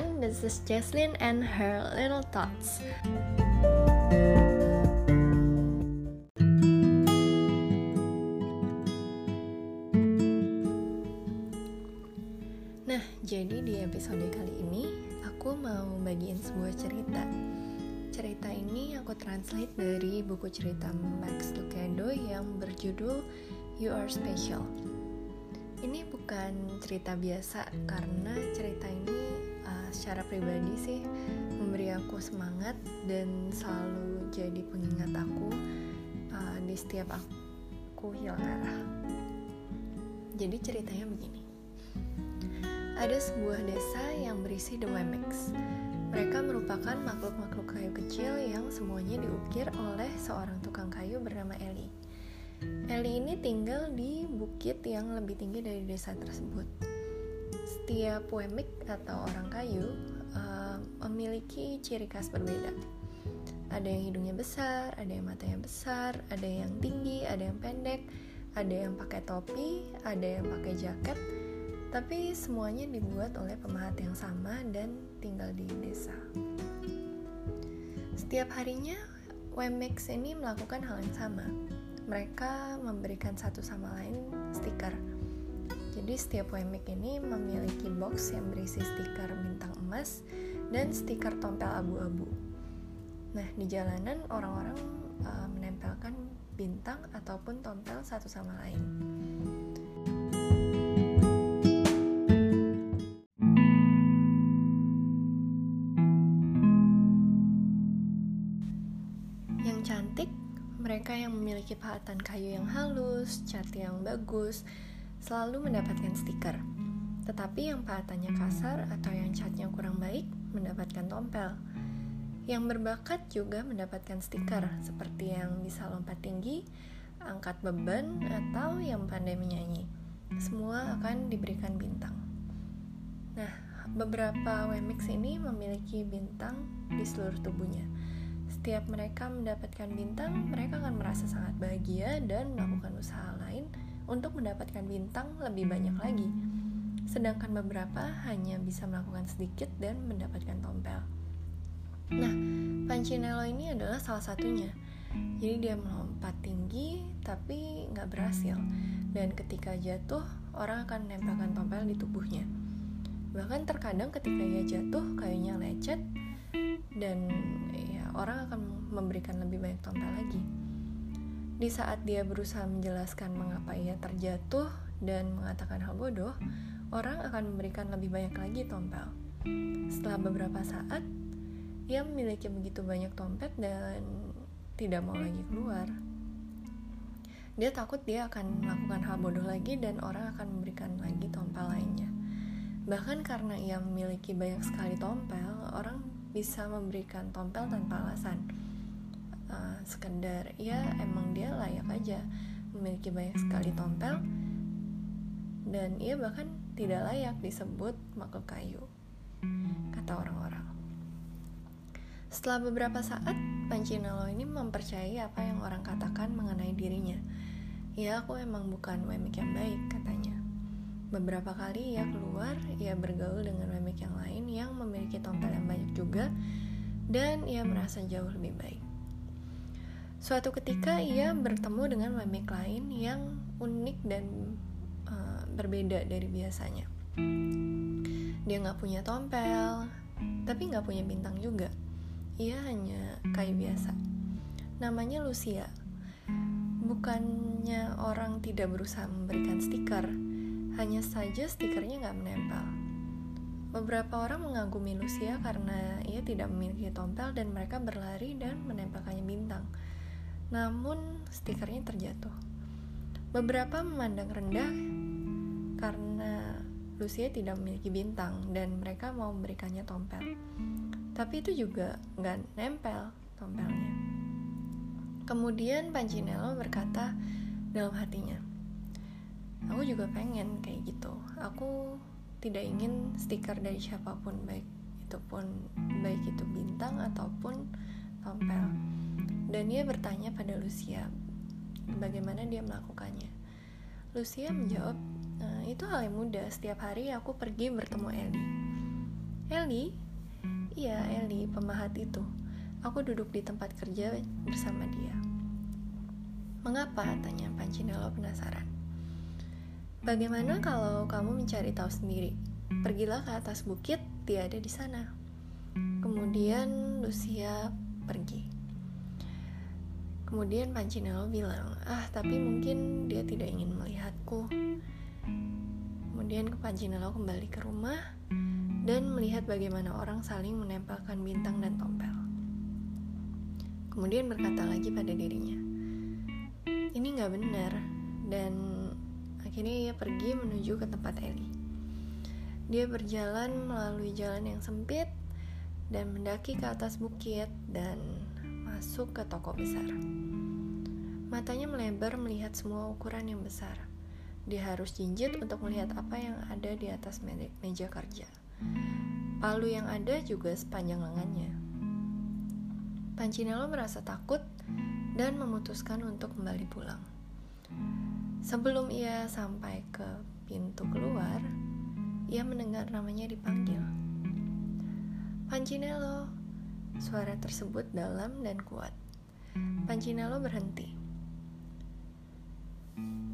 everyone, this is Jesslyn and her little thoughts. Nah, jadi di episode kali ini aku mau bagiin sebuah cerita. Cerita ini aku translate dari buku cerita Max Lucado yang berjudul You Are Special. Ini bukan cerita biasa karena cerita ini secara pribadi sih memberi aku semangat dan selalu jadi pengingat aku uh, di setiap aku hilang arah. Jadi ceritanya begini. Ada sebuah desa yang berisi The Wemex. Mereka merupakan makhluk-makhluk kayu kecil yang semuanya diukir oleh seorang tukang kayu bernama Ellie. Ellie ini tinggal di bukit yang lebih tinggi dari desa tersebut. Setiap Wemik atau orang kayu uh, memiliki ciri khas berbeda. Ada yang hidungnya besar, ada yang matanya besar, ada yang tinggi, ada yang pendek, ada yang pakai topi, ada yang pakai jaket, tapi semuanya dibuat oleh pemahat yang sama dan tinggal di desa. Setiap harinya, Wemex ini melakukan hal yang sama mereka memberikan satu sama lain stiker. Jadi setiap WMIC ini memiliki box yang berisi stiker bintang emas dan stiker tompel abu-abu. Nah, di jalanan orang-orang uh, menempelkan bintang ataupun tompel satu sama lain. Mereka yang memiliki pahatan kayu yang halus, cat yang bagus, selalu mendapatkan stiker. Tetapi yang pahatannya kasar atau yang catnya kurang baik mendapatkan tompel. Yang berbakat juga mendapatkan stiker, seperti yang bisa lompat tinggi, angkat beban, atau yang pandai menyanyi. Semua akan diberikan bintang. Nah, beberapa Wemix ini memiliki bintang di seluruh tubuhnya setiap mereka mendapatkan bintang, mereka akan merasa sangat bahagia dan melakukan usaha lain untuk mendapatkan bintang lebih banyak lagi. Sedangkan beberapa hanya bisa melakukan sedikit dan mendapatkan tompel. Nah, Pancinello ini adalah salah satunya. Jadi dia melompat tinggi tapi nggak berhasil. Dan ketika jatuh, orang akan menempelkan tompel di tubuhnya. Bahkan terkadang ketika ia jatuh, kayunya lecet dan orang akan memberikan lebih banyak tompel lagi. Di saat dia berusaha menjelaskan mengapa ia terjatuh dan mengatakan hal bodoh, orang akan memberikan lebih banyak lagi tompel. Setelah beberapa saat, ia memiliki begitu banyak tompet dan tidak mau lagi keluar. Dia takut dia akan melakukan hal bodoh lagi dan orang akan memberikan lagi tompel lainnya. Bahkan karena ia memiliki banyak sekali tompel, orang bisa memberikan tompel tanpa alasan uh, sekedar ya emang dia layak aja memiliki banyak sekali tompel dan ia bahkan tidak layak disebut makhluk kayu kata orang-orang. Setelah beberapa saat Pancinello ini mempercayai apa yang orang katakan mengenai dirinya. Ya aku emang bukan wemik yang baik katanya. Beberapa kali ia keluar, ia bergaul dengan memek yang lain yang memiliki tompel yang banyak juga, dan ia merasa jauh lebih baik. Suatu ketika ia bertemu dengan memek lain yang unik dan uh, berbeda dari biasanya. Dia nggak punya tompel, tapi nggak punya bintang juga. Ia hanya kayu biasa. Namanya Lucia. Bukannya orang tidak berusaha memberikan stiker, hanya saja stikernya nggak menempel. Beberapa orang mengagumi Lucia karena ia tidak memiliki tompel dan mereka berlari dan menempelkannya bintang. Namun stikernya terjatuh. Beberapa memandang rendah karena Lucia tidak memiliki bintang dan mereka mau memberikannya tompel. Tapi itu juga nggak nempel tompelnya. Kemudian Pancinello berkata dalam hatinya, aku juga pengen kayak gitu aku tidak ingin stiker dari siapa pun baik itu pun baik itu bintang ataupun tompel dan dia bertanya pada Lucia bagaimana dia melakukannya Lucia menjawab e, itu hal yang mudah setiap hari aku pergi bertemu Ellie Eli? Iya, Eli, pemahat itu. Aku duduk di tempat kerja bersama dia. Mengapa? Tanya Pancinello penasaran. Bagaimana kalau kamu mencari tahu sendiri? Pergilah ke atas bukit, dia ada di sana. Kemudian Lucia pergi. Kemudian Pancinello bilang, ah tapi mungkin dia tidak ingin melihatku. Kemudian Pancinello kembali ke rumah dan melihat bagaimana orang saling menempelkan bintang dan tompel. Kemudian berkata lagi pada dirinya, ini nggak benar, dan akhirnya ia pergi menuju ke tempat Eli. Dia berjalan melalui jalan yang sempit dan mendaki ke atas bukit dan masuk ke toko besar. Matanya melebar melihat semua ukuran yang besar. Dia harus jinjit untuk melihat apa yang ada di atas meja kerja. Palu yang ada juga sepanjang lengannya. Pancinello merasa takut dan memutuskan untuk kembali pulang. Sebelum ia sampai ke pintu keluar, ia mendengar namanya dipanggil. Pancinello. Suara tersebut dalam dan kuat. Pancinello berhenti.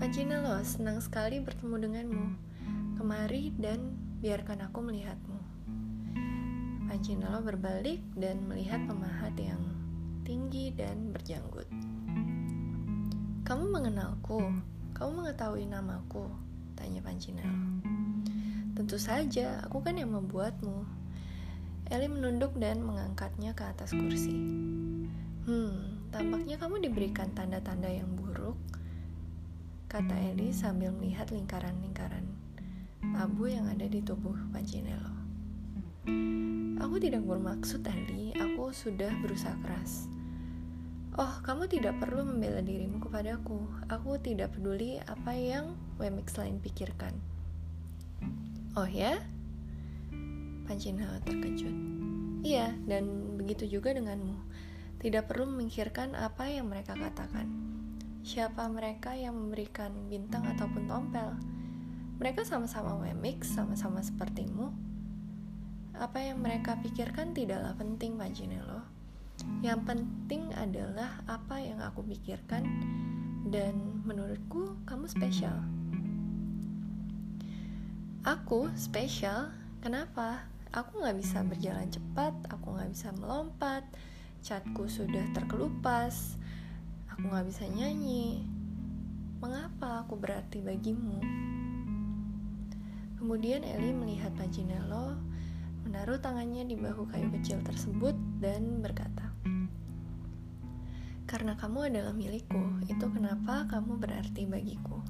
Pancinello, senang sekali bertemu denganmu. Kemari dan biarkan aku melihatmu. Pancinello berbalik dan melihat pemahat yang tinggi dan berjanggut. Kamu mengenalku? Kamu mengetahui namaku? Tanya Pancinello. Tentu saja, aku kan yang membuatmu. Eli menunduk dan mengangkatnya ke atas kursi. Hmm, tampaknya kamu diberikan tanda-tanda yang buruk, kata Eli sambil melihat lingkaran-lingkaran abu yang ada di tubuh Pancinello. Aku tidak bermaksud tadi, aku sudah berusaha keras. Oh, kamu tidak perlu membela dirimu kepadaku. Aku tidak peduli apa yang Wemix lain pikirkan. Oh ya? Pancinha terkejut. Iya, dan begitu juga denganmu. Tidak perlu memikirkan apa yang mereka katakan. Siapa mereka yang memberikan bintang ataupun tompel? Mereka sama-sama Wemix, sama-sama sepertimu apa yang mereka pikirkan tidaklah penting, Pancinello. Yang penting adalah apa yang aku pikirkan dan menurutku kamu spesial. Aku spesial? Kenapa? Aku gak bisa berjalan cepat, aku gak bisa melompat, catku sudah terkelupas, aku gak bisa nyanyi. Mengapa aku berarti bagimu? Kemudian Eli melihat Pancinello menaruh tangannya di bahu kayu kecil tersebut dan berkata, "Karena kamu adalah milikku, itu kenapa kamu berarti bagiku."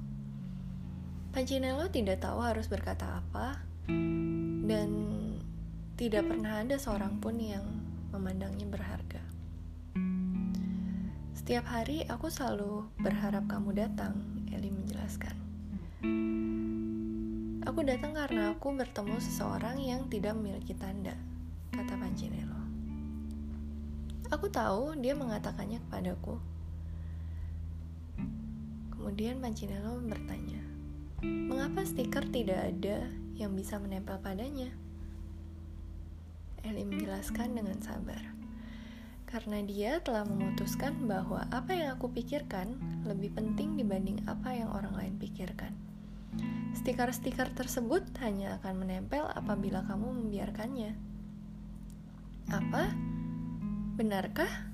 Pancinello tidak tahu harus berkata apa, dan tidak pernah ada seorang pun yang memandangnya berharga. Setiap hari aku selalu berharap kamu datang, Eli menjelaskan. Aku datang karena aku bertemu seseorang yang tidak memiliki tanda, kata Pancinello. Aku tahu dia mengatakannya kepadaku. Kemudian Pancinello bertanya, mengapa stiker tidak ada yang bisa menempel padanya? Eli menjelaskan dengan sabar. Karena dia telah memutuskan bahwa apa yang aku pikirkan lebih penting dibanding apa yang orang lain pikirkan. Stiker-stiker tersebut hanya akan menempel apabila kamu membiarkannya. Apa? Benarkah?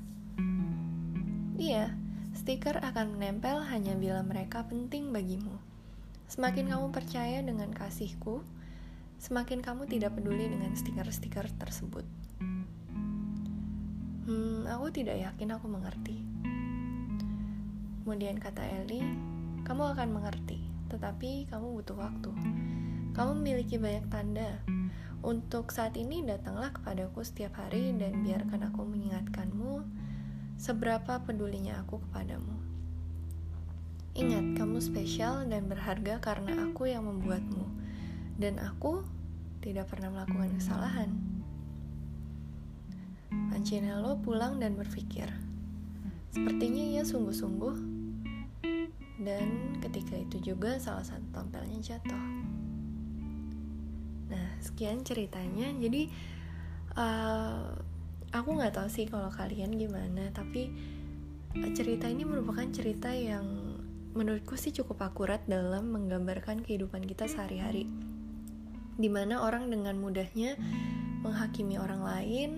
Iya, stiker akan menempel hanya bila mereka penting bagimu. Semakin kamu percaya dengan kasihku, semakin kamu tidak peduli dengan stiker-stiker tersebut. Hmm, aku tidak yakin aku mengerti. Kemudian kata Ellie, kamu akan mengerti tetapi kamu butuh waktu. Kamu memiliki banyak tanda. Untuk saat ini datanglah kepadaku setiap hari dan biarkan aku mengingatkanmu seberapa pedulinya aku kepadamu. Ingat, kamu spesial dan berharga karena aku yang membuatmu, dan aku tidak pernah melakukan kesalahan. Pancinello pulang dan berpikir, sepertinya ia sungguh-sungguh dan ketika itu juga salah satu tompelnya jatuh. Nah, sekian ceritanya. Jadi uh, aku nggak tahu sih kalau kalian gimana, tapi cerita ini merupakan cerita yang menurutku sih cukup akurat dalam menggambarkan kehidupan kita sehari-hari. Di mana orang dengan mudahnya menghakimi orang lain,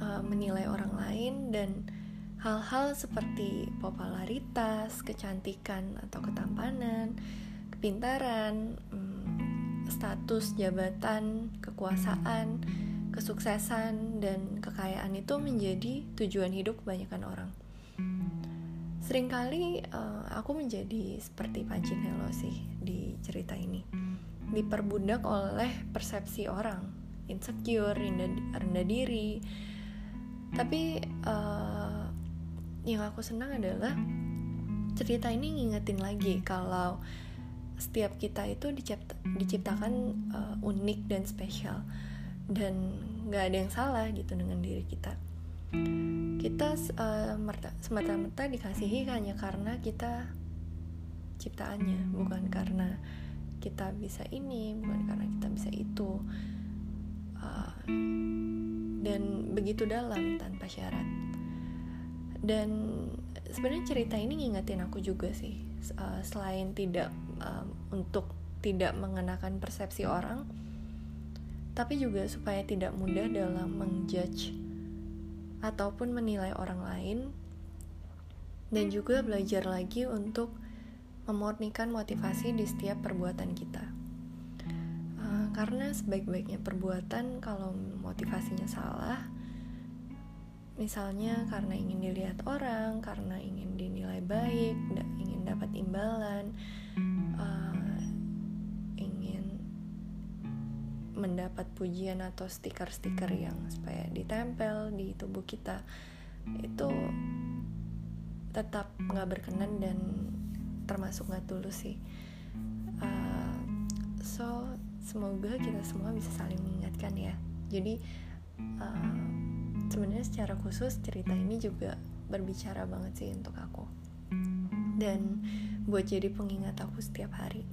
uh, menilai orang lain, dan hal-hal seperti popularitas, kecantikan atau ketampanan, kepintaran, hmm, status jabatan, kekuasaan, kesuksesan, dan kekayaan itu menjadi tujuan hidup kebanyakan orang. Seringkali uh, aku menjadi seperti pancing hello sih di cerita ini, diperbudak oleh persepsi orang, insecure, rendah, rendah diri. Tapi uh, yang aku senang adalah cerita ini ngingetin lagi kalau setiap kita itu dicipt diciptakan uh, unik dan spesial. Dan nggak ada yang salah gitu dengan diri kita. Kita uh, semata-mata dikasihi hanya karena kita ciptaannya bukan karena kita bisa ini bukan karena kita bisa itu. Uh, dan begitu dalam tanpa syarat. Dan sebenarnya cerita ini ngingetin aku juga sih uh, selain tidak um, untuk tidak mengenakan persepsi orang tapi juga supaya tidak mudah dalam menjudge ataupun menilai orang lain dan juga belajar lagi untuk memurnikan motivasi di setiap perbuatan kita. Uh, karena sebaik-baiknya perbuatan kalau motivasinya salah misalnya karena ingin dilihat orang, karena ingin dinilai baik, ingin dapat imbalan, uh, ingin mendapat pujian atau stiker-stiker yang supaya ditempel di tubuh kita itu tetap nggak berkenan dan termasuk nggak tulus sih. Uh, so semoga kita semua bisa saling mengingatkan ya. Jadi uh, sebenarnya secara khusus cerita ini juga berbicara banget sih untuk aku. Dan buat jadi pengingat aku setiap hari.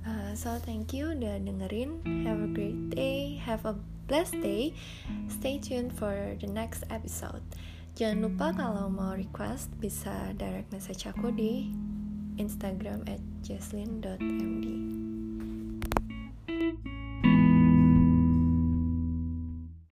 Uh, so thank you udah dengerin. Have a great day. Have a blessed day. Stay tuned for the next episode. Jangan lupa kalau mau request bisa direct message aku di instagram at jaslyn.md